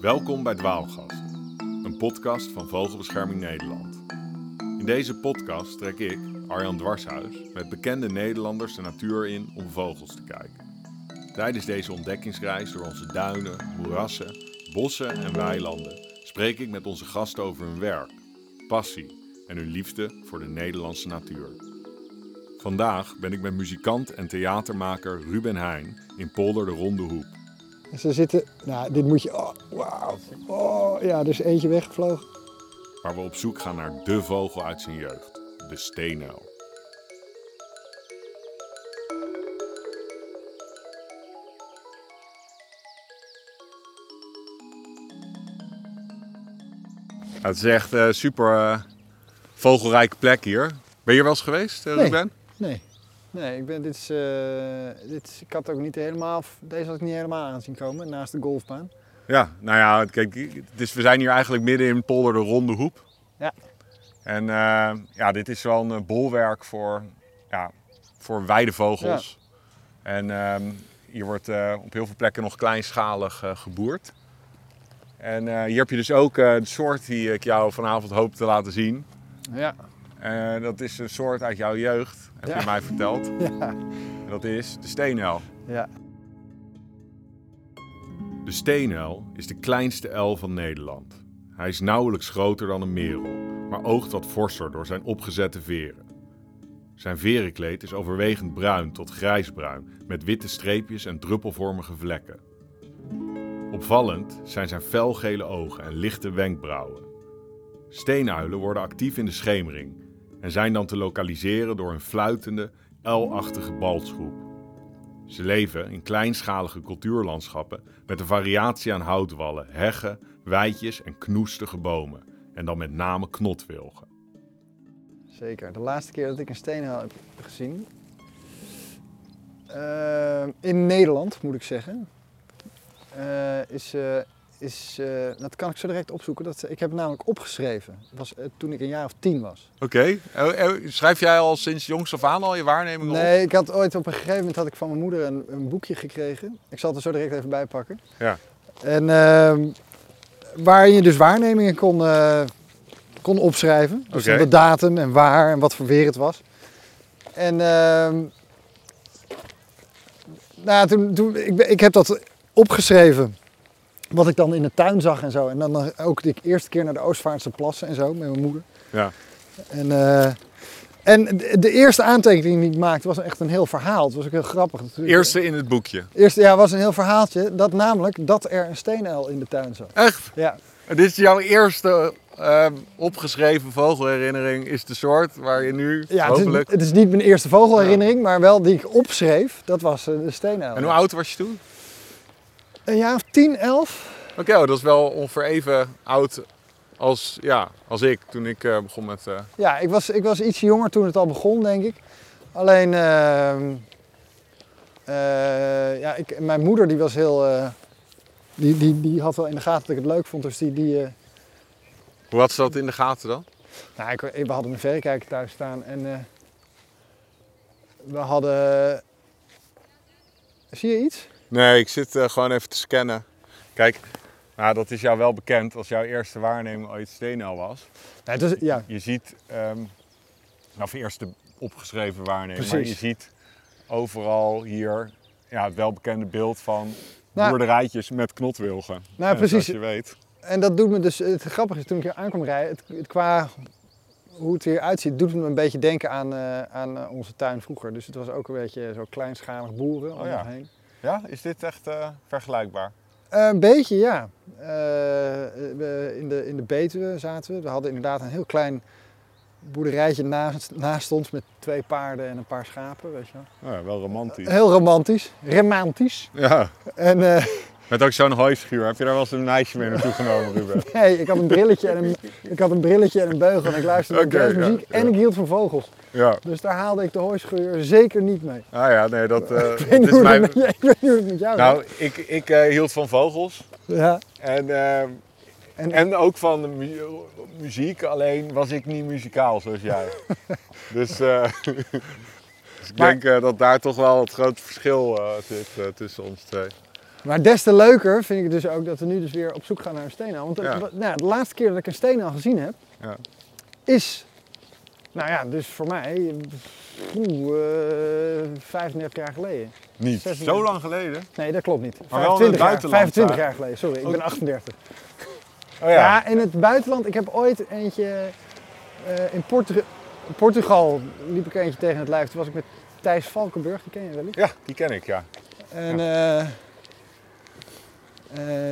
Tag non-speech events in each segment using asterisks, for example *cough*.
Welkom bij Dwaalgast, een podcast van Vogelbescherming Nederland. In deze podcast trek ik, Arjan Dwarshuis, met bekende Nederlanders de natuur in om vogels te kijken. Tijdens deze ontdekkingsreis door onze duinen, moerassen, bossen en weilanden spreek ik met onze gasten over hun werk, passie en hun liefde voor de Nederlandse natuur. Vandaag ben ik met muzikant en theatermaker Ruben Heijn in Polder de Ronde Hoep. Ze zitten, nou, dit moet je, wauw. Oh, ja, er is eentje weggevlogen. waar we op zoek gaan naar de vogel uit zijn jeugd, de steenuil. Het is echt een super eh, vogelrijke plek hier. Ben je hier wel eens geweest, eh, Nee. Ruben? Nee, nee, ik ben, dit is, eh, dit ik had ook niet helemaal, deze had ik niet helemaal aan zien komen, naast de golfbaan. Ja, nou ja, kijk, het is, we zijn hier eigenlijk midden in Polder de Ronde Hoep. Ja. En eh, ja, dit is wel een eh, bolwerk voor, ja, voor weidevogels. En ehm, hier wordt eh, op heel veel plekken nog kleinschalig geboerd. En hier heb je dus ook de soort die ik jou vanavond hoop te laten zien. Ja, dat is een soort uit jouw jeugd, heb Ja. je mij verteld. *laughs* ja, En dat is de steenuil. ja. De steenuil is de kleinste uil van Nederland. Hij is nauwelijks groter dan een merel, maar oogt wat forser door zijn opgezette veren. Zijn verenkleed is overwegend bruin tot grijsbruin, met witte streepjes en druppelvormige vlekken. Opvallend zijn zijn felgele ogen en lichte wenkbrauwen. Steenuilen worden actief in de schemering en zijn dan te lokaliseren door een fluitende, uilachtige balsgroep. Ze leven in kleinschalige cultuurlandschappen met een variatie aan houtwallen, heggen, weidjes en knoestige bomen. En dan met name knotwilgen. Zeker. De laatste keer dat ik een steenhaal heb gezien, eh, in Nederland moet ik zeggen, eh, is, eh, is eh, dat kan ik zo direct opzoeken. Dat, ik heb het namelijk opgeschreven. Dat was eh, toen ik een jaar of tien was. Oké, schrijf jij al sinds jongs af aan al je waarnemingen Nee, ik had ooit op een gegeven moment had ik van mijn moeder een, een boekje gekregen. Ik zal het er zo direct even bij pakken. Ja. En ehm, waarin je dus waarnemingen kon, eh, kon opschrijven. Dus de datum en waar en wat voor weer het was. En ehm, nou, toen, toen, ik, ik heb dat opgeschreven. Wat ik dan in de tuin zag en zo. En dan ook de eerste keer naar de Oostvaartse plassen en zo met mijn moeder. Ja. En, eh, en de, eerste aantekening die ik maakte was echt een heel verhaal. Het was ook heel grappig. natuurlijk. Eerste in het boekje. Eerste ja, was een heel verhaaltje. Dat namelijk dat er een steenuil in de tuin zat. Echt? Ja, En dit is jouw eerste ehm, opgeschreven vogelherinnering, is de soort waar je nu ja het, hopelijk... is, het is niet mijn eerste vogelherinnering, maar wel die ik opschreef. Dat was eh, de steenuil. En hoe oud was je toen? Een jaar of 10, 11. Oké, oh, dat is wel ongeveer even oud als, ja, als ik toen ik eh, begon met... eh, Ja, ik was, ik was iets jonger toen het al begon, denk ik. Alleen, ehm, eh, ja, ik, mijn moeder die was heel... die, die, die had wel in de gaten dat ik het leuk vond, dus die... die Hoe had ze dat in de gaten dan? Nou, ik, we hadden een verrekijker thuis staan en we hadden. Zie je iets? Nee, ik zit eh, gewoon even te scannen. Kijk, nou, dat is jou wel bekend als jouw eerste waarneming ooit steenuil was. Nee, ja, Je ziet, ehm nou voor eerst de opgeschreven waarneming, maar je ziet overal hier ja, het welbekende beeld van Nou- boerderijtjes met knotwilgen. Nou, precies. Je weet. en dat doet me dus. Het grappige is toen ik hier aankwam rijden, het, het qua hoe het hier uitziet, doet het me een beetje denken aan, eh, aan eh, onze tuin vroeger. Dus het was ook een beetje zo kleinschalig boeren om Oh ja. heen. Ja, is dit echt eh, vergelijkbaar? Een beetje, ja. Eh, we- in, de, in de Betuwe zaten we. We hadden inderdaad een heel klein boerderijtje naast, naast ons met twee paarden en een paar schapen, weet je wel. Ja, wel romantisch. Heel romantisch. Romantisch. Ja, En eh, met ook zo'n hooischuur. Heb je daar wel eens een meisje mee naartoe genomen, Ruben? *laughs* nee, ik had een brilletje en een, ik had een, brilletje en een beugel en ik luisterde naar jazzmuziek ja, en ja. ik hield van vogels. Ja. Dus daar haalde ik de hooischuur zeker niet mee. Ah ja, nee, dat, *laughs* Ik weet, dat niet is hoe mijn... het *laughs* ik weet niet hoe het met jou Nou, ik, ik eh, hield van vogels. Ja. En, ehm, En- en, ook van de mu- muziek, alleen was ik niet muzikaal zoals jij. dus, eh, dus ik Maar- denk dat daar toch wel het grote verschil zit tussen ons twee. Maar des te leuker vind ik dus ook dat we nu dus weer op zoek gaan naar een steenuil. Want de, Ja. nou, de laatste keer dat ik een steenuil gezien heb, Ja. is, nou ja, dus voor mij, oeh, eh, 35 jaar geleden. Niet 36. zo lang geleden. Nee, dat klopt niet. Maar wel in het 25 jaar, buitenland, 25 hè? jaar geleden, sorry, ik Oh. ben 38. Oh Ja. in het buitenland. Ik heb ooit eentje eh, in Portu- Portugal liep ik eentje tegen het lijf. Toen was ik met Thijs Valkenburg, die ken je wel eens. Ja, die ken ik, ja. En eh, eh,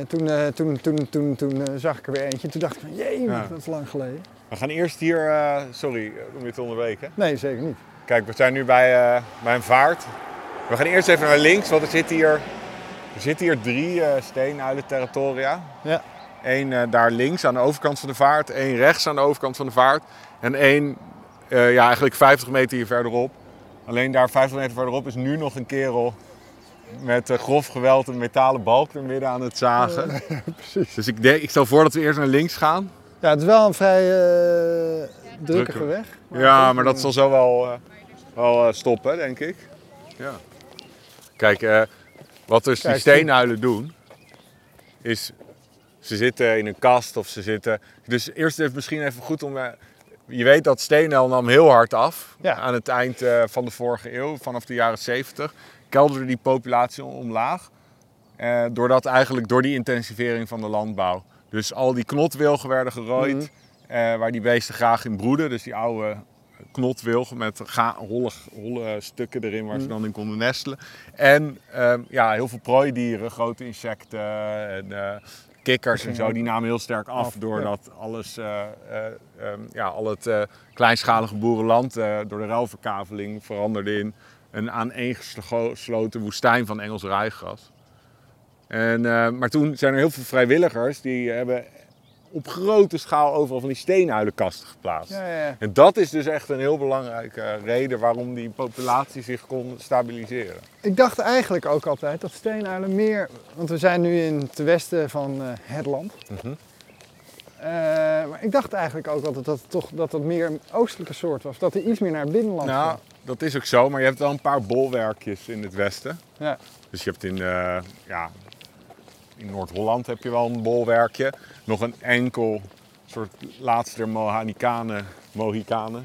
toen, eh, toen, toen, toen, toen eh, zag ik er weer eentje. Toen dacht ik van, jee, dat is lang geleden. We gaan eerst hier, eh, sorry eh, om je te onderbreken. Nee, zeker niet. Kijk, we zijn nu bij, eh, bij een vaart. We gaan eerst even naar links, want er zitten hier, er zitten hier drie eh steenuilen territoria. Ja. Eén eh, daar links aan de overkant van de vaart, één rechts aan de overkant van de vaart en één eh, ja, eigenlijk 50 meter hier verderop. Alleen daar 50 meter verderop is nu nog een kerel met eh, grof geweld een metalen balk er midden aan het zagen. *laughs* Precies. Dus ik, denk, ik stel voor dat we eerst naar links gaan. Ja, het is wel een vrij eh drukkige weg. Ja, maar dat zal zo wel, eh, wel stoppen, denk ik. Ja. Kijk, wat dus Kijk, die steenuilen doen, is ze zitten in een kast of ze zitten... Dus eerst even misschien even goed om... je weet dat steenuil nam heel hard af Ja. aan het eind van de vorige eeuw, vanaf de jaren 70. Kelderde die populatie omlaag. eh, doordat eigenlijk door die intensivering van de landbouw. Dus al die knotwilgen werden gerooid, Mhm. eh, waar die beesten graag in broeden. Dus die oude knotwilgen met holle, holle stukken erin waar ze Mhm. dan in konden nestelen. En ehm, ja, heel veel prooidieren, grote insecten en eh, kikkers en zo, die namen heel sterk af. Af, ja. doordat alles, eh, eh, ehm, ja, al het kleinschalige boerenland door de ruilverkaveling veranderde in een aaneengesloten woestijn van Engels rijgras. En, eh, maar toen zijn er heel veel vrijwilligers die hebben op grote schaal overal van die steenuilenkasten geplaatst. Ja, ja. En dat is dus echt een heel belangrijke reden waarom die populatie zich kon stabiliseren. Ik dacht eigenlijk ook altijd dat steenuilen meer... Want we zijn nu in het westen van eh, het land. Mhm. Eh, maar ik dacht eigenlijk ook altijd dat het, toch, dat het meer een oostelijke soort was. Dat hij iets meer naar het binnenland Nou, ging. dat is ook zo, maar je hebt wel een paar bolwerkjes in het westen. Ja. Dus je hebt in, eh, ja, in Noord-Holland heb je wel een bolwerkje. Nog een enkel soort laatste Mohikanen, *laughs* Mohikanen.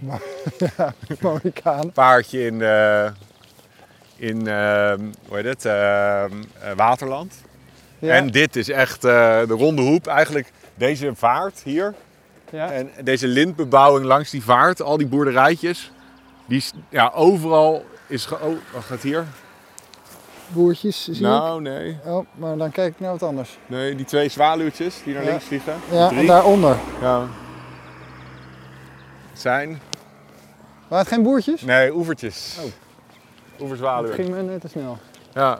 Mohikaan. paardje in, eh, in ehm, hoe heet het, ehm, eh, Waterland. Ja, En dit is echt de ronde hoep. Eigenlijk deze vaart hier ja. en deze lintbebouwing langs die vaart, al die boerderijtjes. Die, ja, overal is... Ge oh, wat gaat hier? Boertjes, zie nou, nee. Oh, maar dan kijk ik naar wat anders. Nee, die twee zwaluwtjes die naar Ja. links vliegen. Ja, Drie. en daaronder. Ja. Het zijn... Waren het geen boertjes? Nee, oevertjes. Oh. Dat Oeverzwaluwen. ging me net te snel. Ja.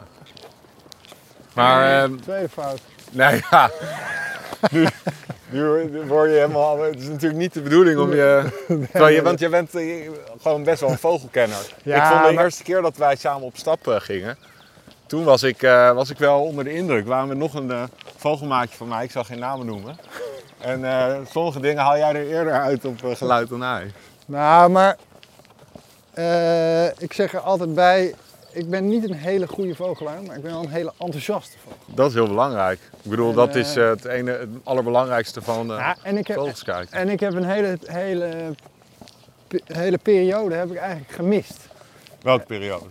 Maar... ehm, Tweede fout. Nee, *laughs* ja. Nu, nu word je helemaal. Het is natuurlijk niet de bedoeling om je. Terwijl je want je bent eh, gewoon best wel een vogelkenner. Ja, ik vond de maar- eerste keer dat wij samen op stap eh, gingen. Toen was ik, eh, was ik wel onder de indruk. Waren we nog een vogelmaatje van mij, ik zal geen namen noemen. En eh, sommige dingen haal jij er eerder uit op geluid dan hij. Nou, maar ik zeg er altijd bij, ik ben niet een hele goede vogelaar, maar ik ben wel een hele enthousiaste vogelaar. Dat is heel belangrijk. Ik bedoel, En, dat eh, is eh, het, ene, het allerbelangrijkste van eh Ja, en ik heb, vogels kijken. en ik heb een hele, hele, hele periode heb ik eigenlijk gemist. Welke periode?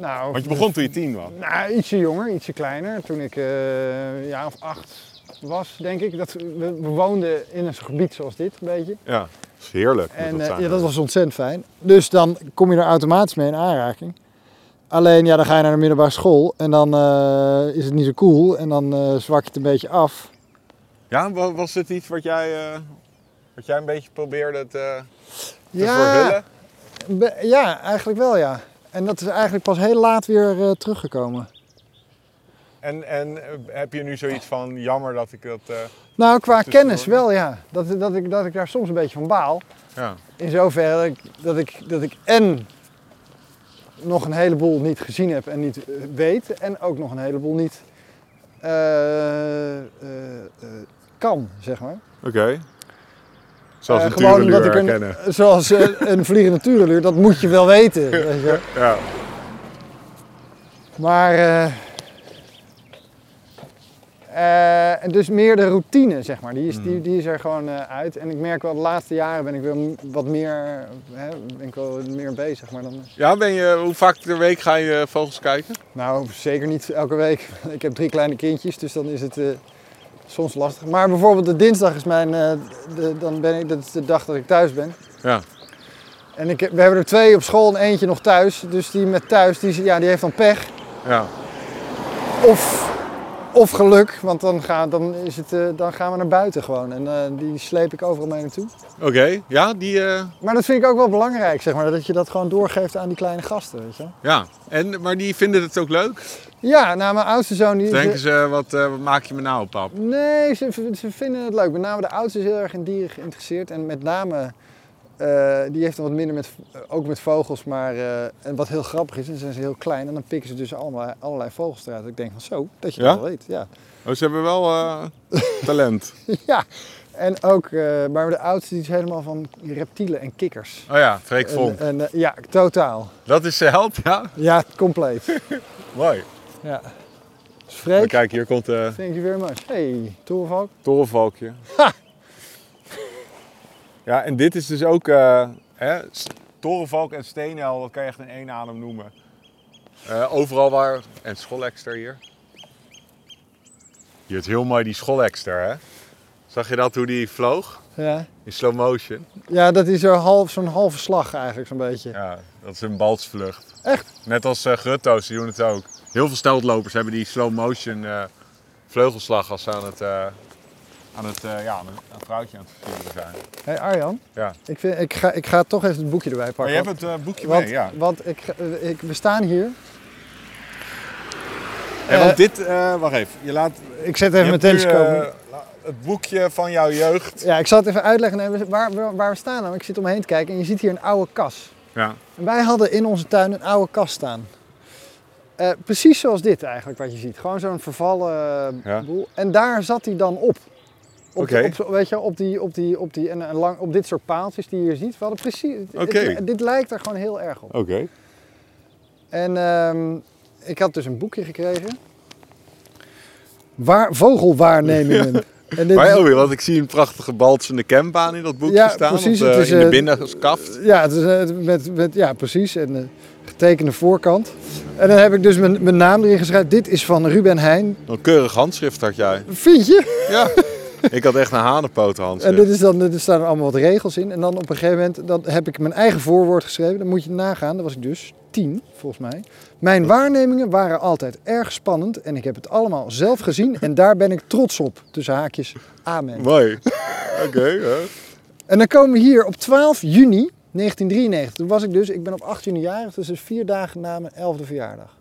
Nou, Want je begon toen je tien was. Nou, ietsje jonger, ietsje kleiner. Toen ik eh, jaar of acht was, denk ik. Dat, we, we woonden in een gebied zoals dit, een beetje. Ja, dat is heerlijk. moet En dat eh, zijn. ja, dat was ontzettend fijn. Dus dan kom je er automatisch mee in aanraking. Alleen, ja, dan ga je naar de middelbare school en dan eh, is het niet zo cool. En dan eh, zwak je het een beetje af. Ja, wa- was het iets wat jij, eh, wat jij een beetje probeerde te, te Ja, be- ja, eigenlijk wel, ja. En dat is eigenlijk pas heel laat weer teruggekomen. En, en heb je nu zoiets van, jammer dat ik dat... Nou, qua kennis wel, ja. Dat, dat, ik, dat ik daar soms een beetje van baal. ja. In zoverre dat ik, dat ik, dat ik en nog een heleboel niet gezien heb en niet eh, weet. En ook nog een heleboel niet eh, kan, zeg maar. Oké. Zoals een gewoon omdat ik een, *laughs* zoals een vliegende dat moet je wel weten. *laughs* Weet je. Ja. Maar Eh, en dus meer de routine, zeg maar, die is, die, Mm. die is er gewoon eh, uit. En ik merk wel, de laatste jaren ben ik wel wat meer, hè, ben ik wel meer bezig. Maar dan, Ja, ben je, hoe vaak ter week ga je vogels kijken? nou, zeker niet elke week. *laughs* Ik heb drie kleine kindjes, dus dan is het eh, soms lastig. Maar bijvoorbeeld de dinsdag is mijn, eh, de, dan ben ik, dat is de dag dat ik thuis ben. Ja. En ik, we hebben er twee op school en eentje nog thuis. Dus die met thuis, die, ja, die heeft dan pech. Ja. Of, of geluk, want dan, gaan dan, is het, eh, dan gaan we naar buiten gewoon. En eh, die sleep ik overal mee naartoe. Oké, ja, die, eh, Maar dat vind ik ook wel belangrijk, zeg maar. Dat je dat gewoon doorgeeft aan die kleine gasten, weet je ja. En, maar die vinden het ook leuk? Ja, nou, mijn oudste zoon... Die, Denken ze, wat, wat maak je me nou, pap? Nee, ze, ze vinden het leuk. Met name de oudste is heel erg in dieren geïnteresseerd. En met name, eh, die heeft dan wat minder met, ook met vogels. Maar eh, en wat heel grappig is, dan zijn ze heel klein. En dan pikken ze dus allemaal, allerlei vogels eruit. Ik denk van zo, dat je Ja? dat wel weet. Ja. Oh, ze hebben wel eh, talent. *laughs* ja. En ook, eh, maar de oudste die is helemaal van reptielen en kikkers. Oh ja, Freek Vonk. En, en, eh, ja, totaal. Dat is zijn held, ja? Ja, compleet. *laughs* Mooi. ja. Dus Maar Freek, kijk, hier komt de thank you very much. Hey, torenvalk. torenvalkje. *laughs* Ja, en dit is dus ook... eh, hè, torenvalk en steenel, dat kan je echt in één adem noemen. Eh, overal waar... En schollekster hier. Hier is heel mooi die schollekster, hè? Zag je dat hoe die vloog? Ja. In slow motion. ja, dat is zo'n half, zo'n halve slag eigenlijk zo'n beetje. Ja, dat is een balsvlucht. Echt? Net als eh grutto's, die doen het ook. Heel veel steltlopers hebben die slow motion vleugelslag als ze aan het, aan het eh, ja, aan een vrouwtje aan het versieren zijn. Hé hey Arjan, Ja. ik, vind, ik, ga, ik ga toch even het boekje erbij Maar pakken. je hebt het eh, boekje want, mee, ja. want ik, eh, ik, we staan hier. En want dit, wacht even, je laat... Ik zet even mijn telescoop. eh, het boekje van jouw jeugd. ja, ik zal het even uitleggen Nee, waar, waar, waar we staan. Nou, ik zit om me heen te kijken en je ziet hier een oude kas. Ja. En wij hadden in onze tuin een oude kas staan. Precies zoals dit eigenlijk, wat je ziet. Gewoon zo'n vervallen Ja. boel. En daar zat hij dan op. Op, op, weet je, op, die, op, die, op, die, en, en lang, op dit soort paaltjes die je hier ziet. We hadden precies, het- dit lijkt er gewoon heel erg op. Oké. En ehm, ik had dus een boekje gekregen. Waar, vogelwaarnemingen. *laughs* En dit Maar want ik zie een prachtige balsende campbaan in dat boekje Ja, staan. precies, op het is, in de eh, ja, het is, eh, met, met, ja, precies. En de getekende voorkant. En dan heb ik dus mijn, mijn naam erin geschreven. Dit is van Ruben Heijn. Een keurig handschrift had jij. Vind je? Ja. *laughs* *laughs* ik had echt een hanenpoot En handschrift. dit is dan, er staan er allemaal wat regels in. En dan op een gegeven moment dan heb ik mijn eigen voorwoord geschreven. Dan moet je nagaan. Dat was ik dus tien, volgens mij. Mijn waarnemingen waren altijd erg spannend. En ik heb het allemaal zelf gezien. En daar ben ik trots op. Tussen haakjes. Amen. Mooi. *laughs* Oké, ja. En dan komen we hier op 12 juni 1993. Toen was ik dus, ik ben op 8 juni jarig. Dus, dus vier dagen na mijn 11e verjaardag.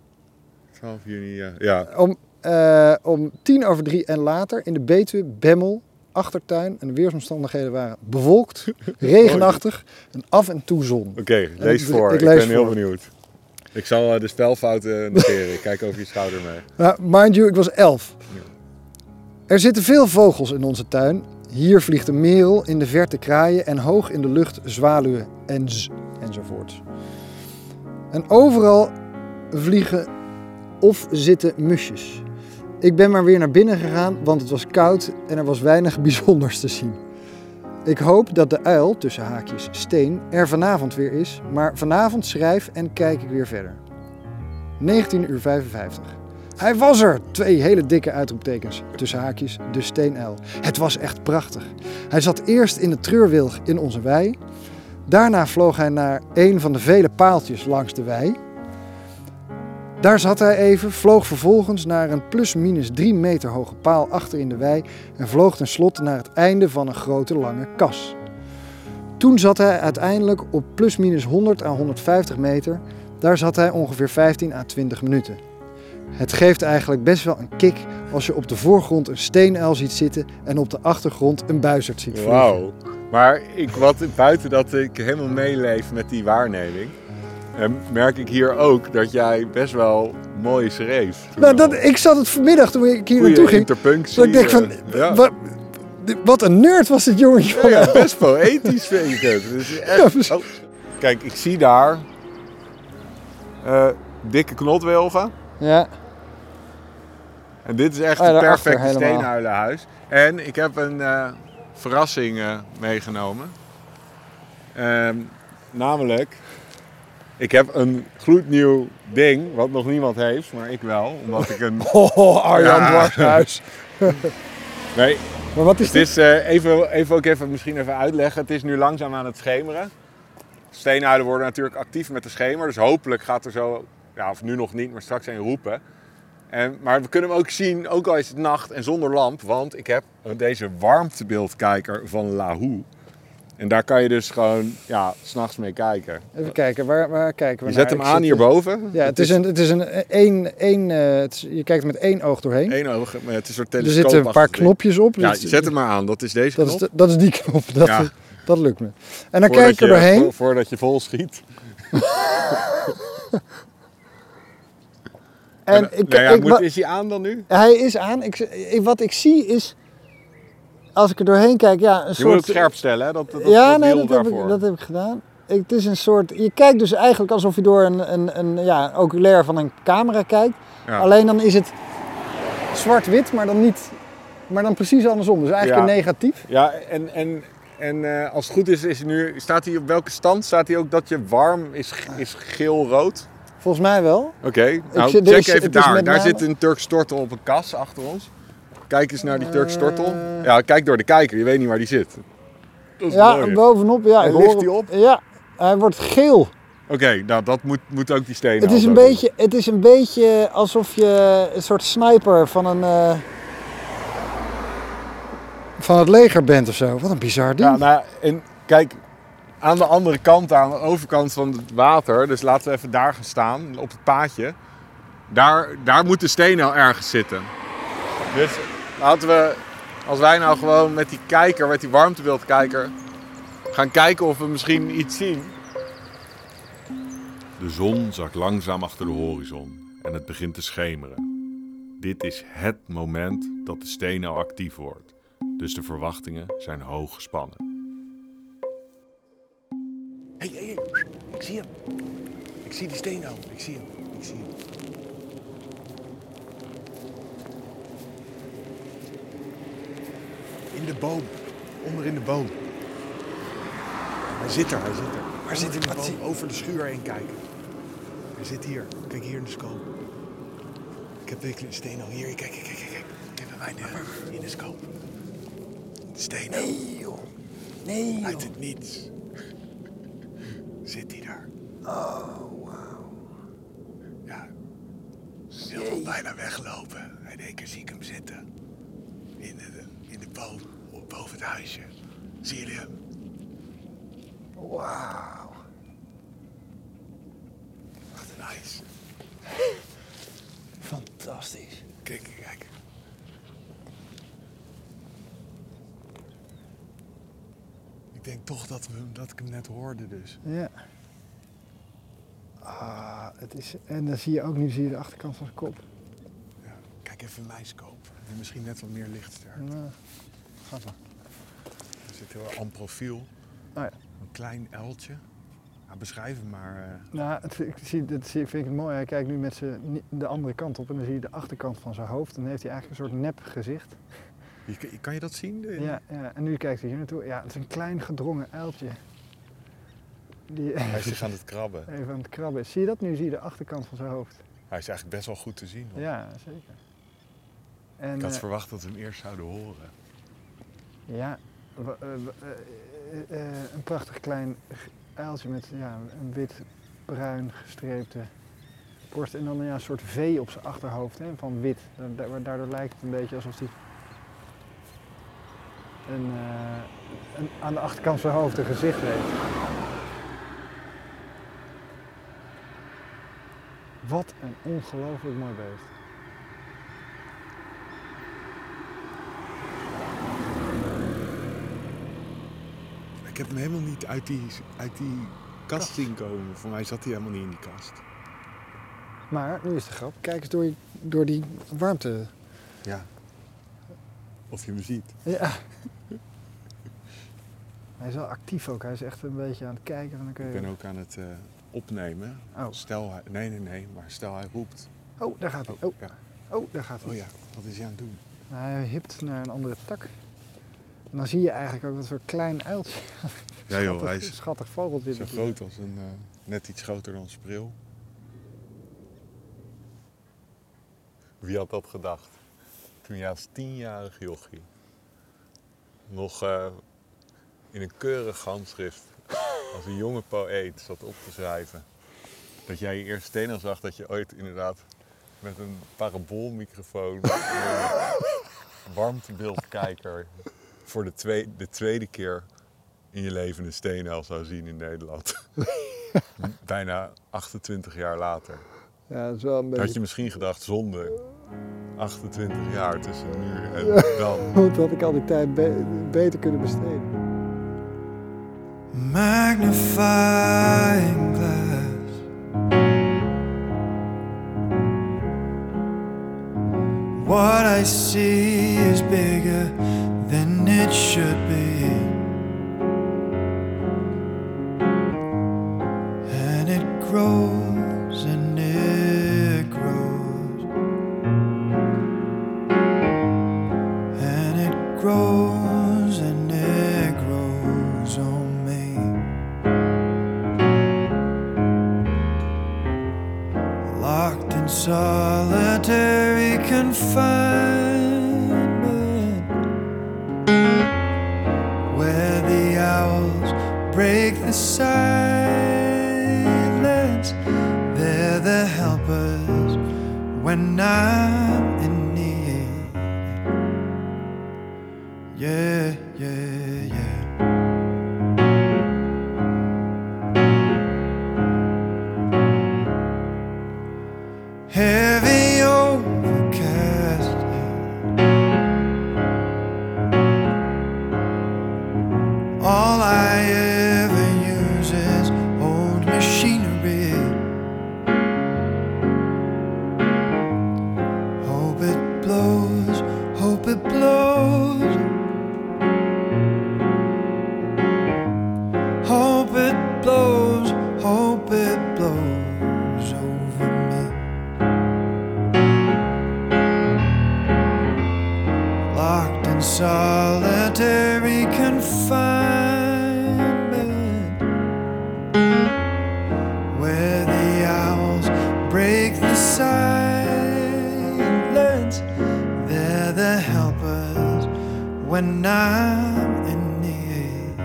12 juni, ja. ja. Om, eh, om tien over drie en later in de Betuwe, Bemmel, achtertuin. En de weersomstandigheden waren bewolkt, *laughs* regenachtig en af en toe zon. Oké, lees voor. ik ben heel benieuwd. Ik zal eh, de spelfouten *laughs* noteren. Ik kijk over je schouder mee. Nou, mind you, ik was elf. Er zitten veel vogels in onze tuin. Hier vliegt een merel, in de verte kraaien en hoog in de lucht zwaluwen en z, enzovoorts. En overal vliegen of zitten musjes. Ik ben maar weer naar binnen gegaan, want het was koud en er was weinig *laughs* bijzonders te zien. Ik hoop dat de uil, tussen haakjes steen, er vanavond weer is, maar vanavond schrijf en kijk ik weer verder. 19 uur 55. Hij was er! Twee hele dikke uitroeptekens. Tussen haakjes, de steenuil. Het was echt prachtig. Hij zat eerst in de treurwilg in onze wei. Daarna vloog hij naar een van de vele paaltjes langs de wei. Daar zat hij even, vloog vervolgens naar een plus-minus 3 meter hoge paal achter in de wei en vloog tenslotte naar het einde van een grote lange kas. Toen zat hij uiteindelijk op plus-minus 100 à 150 meter. Daar zat hij ongeveer 15 à 20 minuten. Het geeft eigenlijk best wel een kick als je op de voorgrond een steenuil ziet zitten en op de achtergrond een buizerd ziet vliegen. Wauw. Maar ik, wat, buiten dat ik helemaal meeleef met die waarneming, eh, merk ik hier ook dat jij best wel mooi schreef. Nou, dat, ik zat het vanmiddag toen ik hier naartoe ging. Dat ik denk van, eh, ja. wat, wat een nerd was dit jongetje Ja, van ja, best poëtisch vind ik het. Dus *laughs* echt, oh. Kijk, ik zie daar eh, dikke knotwilgen. Ja, En dit is echt het daarachter perfecte steenhuilenhuis. En ik heb een eh, verrassing meegenomen. Ehm, namelijk, ik heb een gloednieuw ding, wat nog niemand heeft, maar ik wel. Omdat ik een... *laughs* Oh, Arjan Ja. Dwarshuis. *laughs* Nee, Maar wat is het dit? is eh, even, even ook even misschien even uitleggen. Het is nu langzaam aan het schemeren. Steenhuilen worden natuurlijk actief met de schemer. Dus hopelijk gaat er zo, ja, of nu nog niet, maar straks een roepen. En, maar we kunnen hem ook zien, ook al is het nacht en zonder lamp. Want ik heb deze warmtebeeldkijker van Lahoo. En daar kan je dus gewoon ja, s'nachts mee kijken. Even kijken, waar, waar kijken we Je naar? zet hem aan hierboven. Ja, het is een, het is een één, één, eh, het is- je kijkt er met één oog doorheen. Eén oog, maar het is een soort er telescoop. zitten een paar knopjes op. Ja, je zet hem maar aan. Dat is deze dat, knop. is de- dat is die knop. Dat, Ja. dat lukt me. En dan Voordat kijk er je- doorheen. vo- voordat je vol schiet. *laughs* En ik, nou ja, ik, moet, is hij aan dan nu? hij is aan. Ik- wat ik zie is, als ik er doorheen kijk, ja, een Je soort... moet het scherp stellen, hè? Dat, dat, ja, dat nee, dat heb, ik, dat heb ik gedaan. Ik- Het is een soort, je kijkt dus eigenlijk alsof je door een, een, een ja, oculair van een camera kijkt. Ja. Alleen dan is het zwart-wit, maar dan niet, maar dan precies andersom. Dus eigenlijk Ja. negatief. Ja, en, en, en eh, als het goed is, is hij nu, staat hij op welke stand? Staat hij ook dat je warm is, is geel-rood? Volgens mij wel. Oké, nou check is- even daar. Daar name- zit een Turks tortel op een kas achter ons. Kijk eens naar die Turks tortel. Ja, kijk door de kijker, je weet niet waar die zit. Dat is Ja, mooi. bovenop. Ja, En ik ligt hoor- die op? Ja, hij wordt geel. Oké, nou dat moet, moet ook die stenen. Het is, een altijd doen. beetje, het is een beetje alsof je een soort sniper van een. eh, van het leger bent of zo. Wat een bizar ding. Ja, nou, en kijk, aan de andere kant, aan de overkant van het water, dus laten we even daar gaan staan, op het paadje. Daar, daar moet de steen nou ergens zitten. Dus laten we, als wij nou gewoon met die kijker, met die warmtebeeldkijker, gaan kijken of we misschien iets zien. De zon zakt langzaam achter de horizon en het begint te schemeren. Dit is HET moment dat de steen nou actief wordt. Dus de verwachtingen zijn hoog gespannen. Hé, hé, hé. Ik zie hem. Ik zie die steen nou. Ik zie hem. Ik zie hem. In de boom. Onder in de boom. Hij zit er, hij zit er. Waar zit hij? Wat boom, Over de schuur heen kijken. Hij zit hier. Kijk hier in de scope. Ik heb de steen al hier. Kijk, kijk, kijk, kijk. kijk. Kijk bij mij in de, scope. Steen. Nee, joh. Nee, Uit het niets. Zit hij daar? Oh, wauw. Ja. Ik wilde bijna weglopen. En in één keer zie ik hem zitten. In de, in de boom, op- boven het huisje. Zie jullie hem? Wauw. Wat nice. Fantastisch. Kijk, kijk. Ik denk toch dat, we, dat ik hem net hoorde dus. Ja. Ah, het is, en dan zie je ook, nu zie je de achterkant van zijn kop. Ja. Kijk even in mijn scope. En misschien net wat meer lichtsterkte. Nou, gaat wel. Er zit heel erg aan profiel. Oh ja. Een klein uiltje. Ja, beschrijf hem maar. eh. Nou, het, ik zie, dat vind ik het mooi. Hij kijkt nu met zijn, de andere kant op en dan zie je de achterkant van zijn hoofd. En dan heeft hij eigenlijk een soort nep gezicht. Je- kan je dat zien? Ja, ja, en nu kijkt hij hier naartoe. Ja, het is een klein gedrongen uiltje. Die Hij is zich *laughs* aan het krabben. even aan het krabben. Zie je dat? Nu zie je de achterkant van zijn hoofd. Hij is eigenlijk best wel goed te zien. hoor. Ja, zeker. En, Ik had eh, verwacht dat we hem eerst zouden horen. Ja, eh, eh, eh, een prachtig klein uiltje met ja, een wit-bruin gestreepte borst. En dan ja, een soort V op zijn achterhoofd hè, van wit. Da- da- Daardoor lijkt het een beetje alsof hij een, aan de achterkant van zijn hoofd een gezicht heeft. Wat een ongelooflijk mooi beest. Heb hem helemaal niet uit die, uit die kast zien komen. Voor mij zat hij helemaal niet in die kast. Maar nu is de grap, kijk eens door, door die warmte. Ja. Of je hem ziet. Ja. *laughs* Hij is wel actief ook. Hij is echt een beetje aan het kijken. En dan kun Ik ben ook aan het eh, opnemen. Oh. Stel hij... Nee, nee, nee. Maar stel hij roept. oh, daar gaat hij. Oh, ja. Oh, daar gaat hij. Oh ja, wat is hij aan het doen? Hij hipt naar een andere tak. En dan zie je eigenlijk ook wat voor klein uiltje. Ja joh, Schattig- hij is Schattig vogeltje. zo groot als een, eh, net iets groter dan een spreeuw. Wie had dat gedacht? Toen je als tienjarig jochie nog eh, in een keurig handschrift als een jonge poëet zat op te schrijven. Dat jij je eerst steen zag dat je ooit inderdaad met een paraboolmicrofoon, een *laughs* warmtebeeldkijker, voor de, twee, de tweede keer in je leven een steenel zou zien in Nederland. *laughs* Bijna 28 jaar later. Ja, dat is wel een beetje... Had je misschien gedacht, zonde. 28 jaar tussen nu en dan. *laughs* Want had ik al die tijd be- beter kunnen besteden. magnifying glass. What I see is bigger it should be. When I'm in need.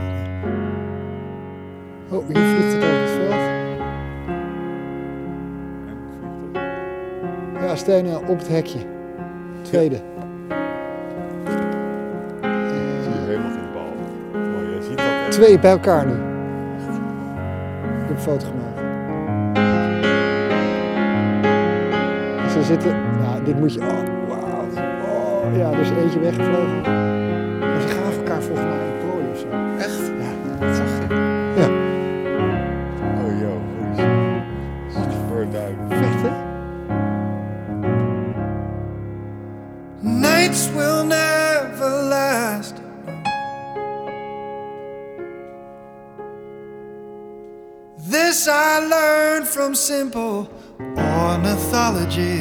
Oh, hier vliegt het over het veld. Ja, stenen op het hekje. Tweede. Twee bij elkaar nu. Ik heb een foto gemaakt. Ze zitten... Nou, dit moet je... Oh, wauw. Oh, ja, er is eentje weggevlogen. This I learned from simple ornithology.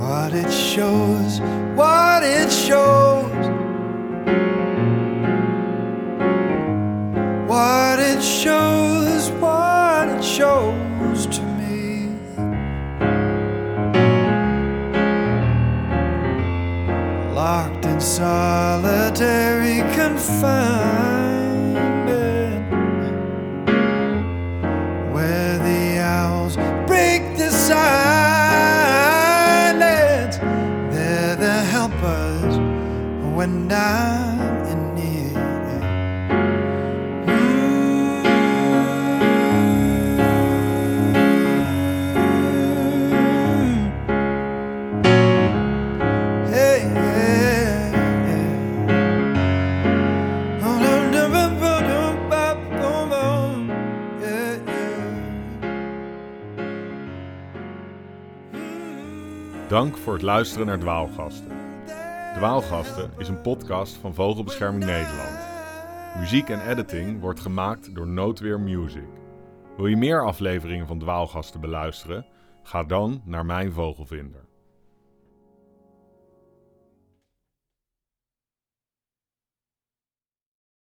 What it shows, what it shows. What it shows, what it shows to me. locked in solitary confinement, Dank voor het luisteren naar Dwaalgasten. Dwaalgasten is een podcast van Vogelbescherming Nederland. Muziek en editing wordt gemaakt door Noodweer Music. Wil je meer afleveringen van Dwaalgasten beluisteren? Ga dan naar mijn vogelvinder.